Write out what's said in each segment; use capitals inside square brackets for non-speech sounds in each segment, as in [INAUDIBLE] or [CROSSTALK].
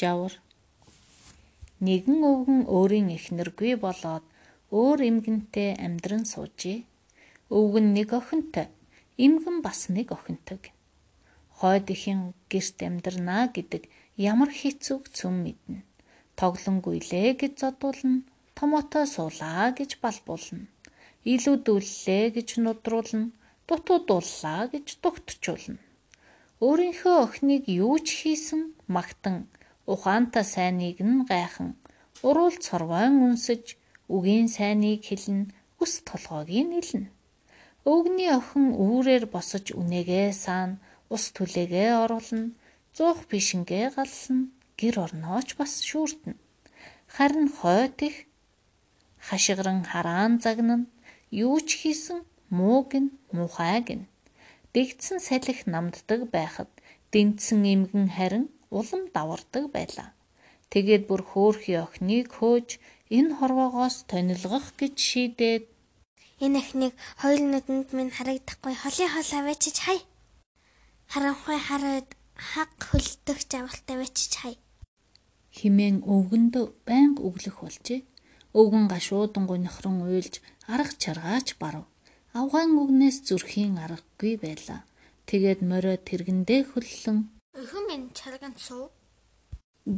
Жавар Нэгэн өвгөн өөрийн эхнэргүй болоод өөр эмгэнтэй амьдран суужээ. Өвгөн нэг охинтой, эмгэн бас нэг охинтой. Хойд ихийн гэрт амьдрнаа гэдэг ямар хэцүүг цөм мэднэ. Тоглонгүйлээ гэж зодуулна, томотоо суулаа гэж балбуулна. Илүүдүүллээ гэж нудруулна, дутуудууллаа гэж дугтчуулна. Өөрийнхөө охиныг юу ч хийсэн магтан ухаантай сайныг нь гайхан уруул цорвоон үнсэж үгийн сайныг хэлнэ үс толгойг нэлнэ. Өвгний охин үүрээр босож үнэгээ саана ус түлээгээ оруулна зуух бишингээ галлна гэр орнооч бас шүүртэн. Харин хойт их хашигран хараан загнана юу ч хийсэн мууг нь муухайг нь дэгдсэн салхи намддаг байхад дэнтсэн эмгэн харин улам давардаг байлаа. Тэгээд бүр хөөхий охиныг хөөж энэ хорвоогоос тонилгох гэж шийдээд энэ охиныг хоёул нүдэнд минь харагдахгүй холын хол аваачиж хай. Харанхуй хараад хаг хөлдөх жавхалтай вечиж хай. Химэн өвгөнд байнга өглөх болжээ. Өвгөн гашуудангуй нөхрөн уйлж арга чаргаач барав. Авгаан үгнээс зүрхийн аргагүй байлаа. Тэгээд морио тэргэндээ хөллөн өхөн минь чарганд суу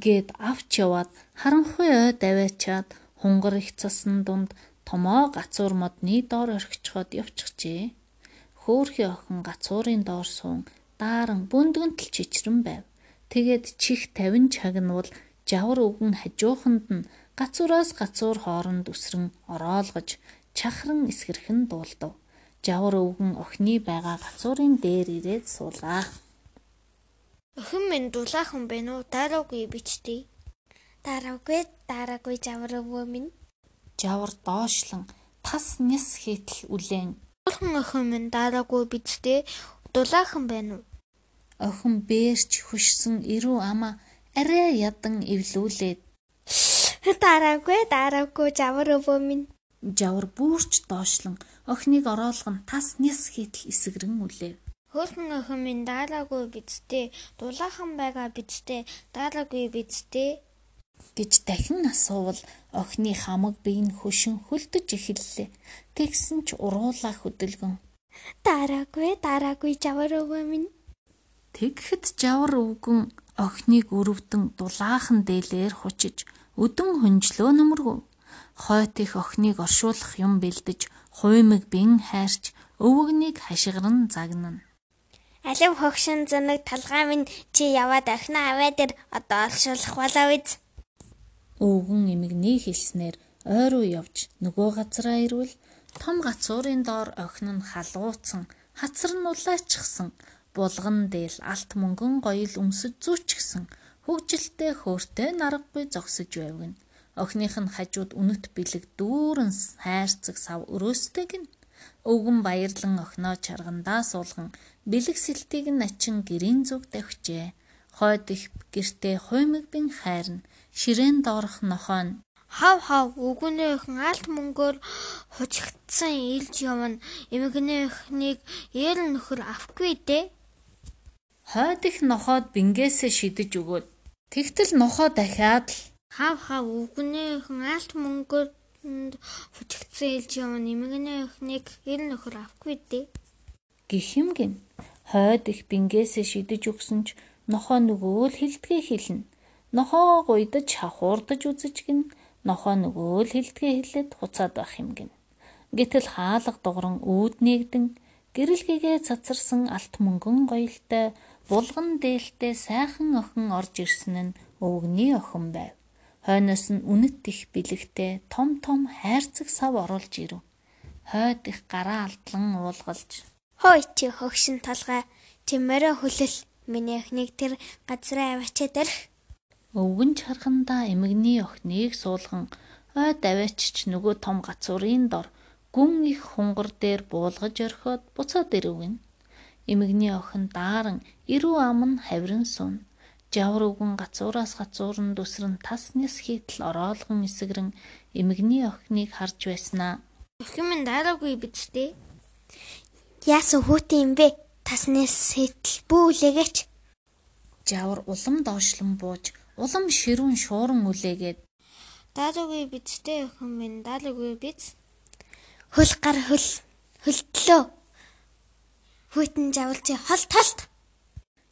гэд авч яваад харанхуй ой даваачаад хунгар их цасан дунд томоо гацуур модны доор орхичход явчихжээ. Хөөхий охин гацуурын доор суун дааран бүндгэнтэл чичрэн байв. Тэгээд чих 50 чагнуул жавар өвгөн хажууханд нь гацуураас гацуур хооронд үсрэн ороолгож чахран эсгэрхэн дуулдав. Жавар өвгөн охины байгаа гацуурын дээр ирээд суулаа. Охин минь дулаахан байна уу? Дараагүй бичтий. Дараагүй, дараагүй жавар өвөө минь. Жавар доошлон тас няс хийтэл үлэн. Охин охин минь дараагүй бичтээ. Дулаахан байна уу? Охин бээрч хүшсэн эрүү амаа арай ядан эвлүүлээд [GASPS] дараагүй, дараагүй жавар өвөө минь. Жавар бүрч доошлон охиныг ороолгон тас няс хийтэл эсгэрэн үлээв. Хөөхөн охин минь дараагүй бидтэй дулаахан байгаа бидтэй дараагүй бидтэй гэж дахин асуувал охины хамаг бие нь хөшин хөлдөж эхэллээ. Тэгсэн ч уруулаа хөдөлгөн. Дараагүй дараагүй жавар өвөө минь. Тэгэхэд жавар өвгөн охиныг өрөвдөн дулаахан дээлээр хучиж өдөн хөнжлөө нөмөргөө. Хойт их охиныг оршуулах юм бэлдэж хуймэг бин хайрч өвөгнийг хашгиран загнана. Алив хогшин зөнөг талгай минь чи яваад охиноо аваа дээр одоо олшуулах болоо биз. Өвгөн эмэгний хэлснээр ойруу явж нөгөө газараа ирвэл том гацуурын доор охин нь халууцсан хацар нь улайчсан булган дээл алт мөнгөн гоёл өмсөж зүүчгсэн хөгжилтэй хөөртэй наргагүй зогсож байвгэн. Охиных нь хажууд үнэт бэлэг дүүрэн хайрцаг сав өрөөстэйг нь өвгөн баярлан охиноо чаргандаа суулган бэлэг сэлтийг нь ачин гэрийн зүг давхжээ. Хойд их гертээ хуймэг бин хайрна. Ширээн доорох нохоо нь хав хав үгүнээ охин алт мөнгөөр хужигдсан илж явна. Эмэгний охиныг ээл нөхөр авахгүй дээ. Хойд их нохоод бингээсээ шидэж өгөөд тэгтэл нохоо дахиад л хав хав үгүнээ охин алт мөнгөөр хужигдсан илж явна. Эмэгний охиныг ээл нөхөр авахгүй дээ. Гэх юм гин. Хойд их бингээсээ шидэж өгсөн ч нохоо нөгөө л хилдгээ хэлнэ. Нохоо гуйдаж хахуурдаж үзэж гин нохоо нөгөө л хилдгээ хэлээд хуцаад байх юм гин. Гэтэл хаалга дугран үүд нэгдэн гэрэлгээгээ цацарсан алт мөнгөн гоёлтой булган дээлтэй сайхан охин орж ирсэн нь өвгний охин байв. Хойноос нь үнэт их бэлэгтэй том том хайрцаг сав оруулж ирэв. Хойд их гараа алдлан уулгалж Хой чи хогшин толгой чимээрээ хүлэл миний охиныг тэр газраа аваачаад ирэх. Өвгөн чархандаа эмэгний охиныг суулган ой даваачч нөгөө том гацуурын дор гүн их хунгар дээр буулгаж орхиод буцаад ирвгэн. Эмэгний охин дааран эрүү ам нь хаврын сун. Жавар өвгөн гацуураас гацуурн дүсрэн тас няс хийтэл ороолгон эсгэрэн эмэгний охиныг харж байснаа. Охин минь дараагүй биз дээ. Яасан хүүтэн юм бэ? Таснаас сэтэл бүүлээгээч. Жавар улам доошлон бууж улам ширүүн шууран үлээгээд даалуугүй бидтэй өхөн минь даалуугүй биз хөл гар хөл хөлтлөө хүйтэн жавлжи хол талт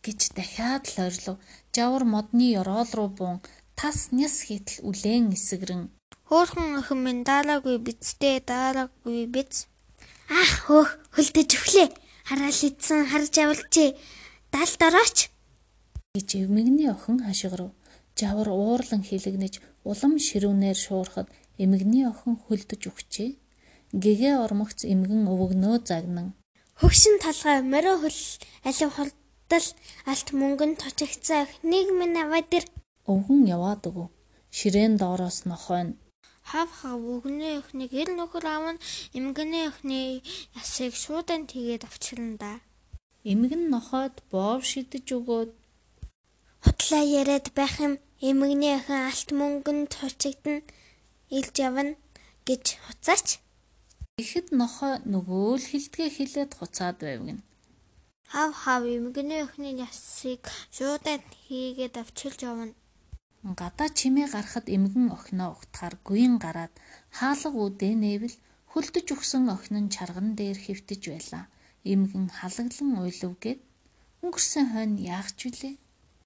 гэж дахиад л орилов. Жавар модны ёроол руу буун тас няс хийтэл үлээн эсгэрэн хөөхөн охин минь даалаагүй бидтэй даалаагүй биз ах хөөх хөлдөж өглөө хараал идсэн харж явалчээ далд орооч гэж эмэгний охин хашгирав. Жавар уурлан хилэгнэж улам ширүүнээр шуурхад эмэгний охин хөлдөж өгчээ. Гэгээ ормогц эмгэн өвгнөө загнан хөгшин талгай морио хөл алив холдол алт мөнгөнд точигцаа нэг минь аваад ир өвгөн яваад өгөв. Ширээн доороос нохойн хав хав өгнөө өхнийг ил нөхөр аав нь эмгэнээ өхний ясыг шуудан тэгээд авчирна да. Эмгэн нохойд боов шидэж өгөөд хутлаа яриад байх юм эмгэнээ өхөн алт мөнгөнд хучигдана илж явна гэж хуцаач. Ихэд нохой нөгөө л хилдгээ хилээд хуцаад байв гин. Хав хав эмгэнээ өхний ясыг шуудан хийгээд авчирч явна. Гадаа чимээ гарахад эмгэн охиноо угтахаар гүйн гараад хаалга үдээ нээвэл хөлдөж өгсөн охин нь чарган дээр хөвтөж байлаа. Эмгэн халаглан уйлвгээд өнгөрсөн хойно яах ч вүлээ?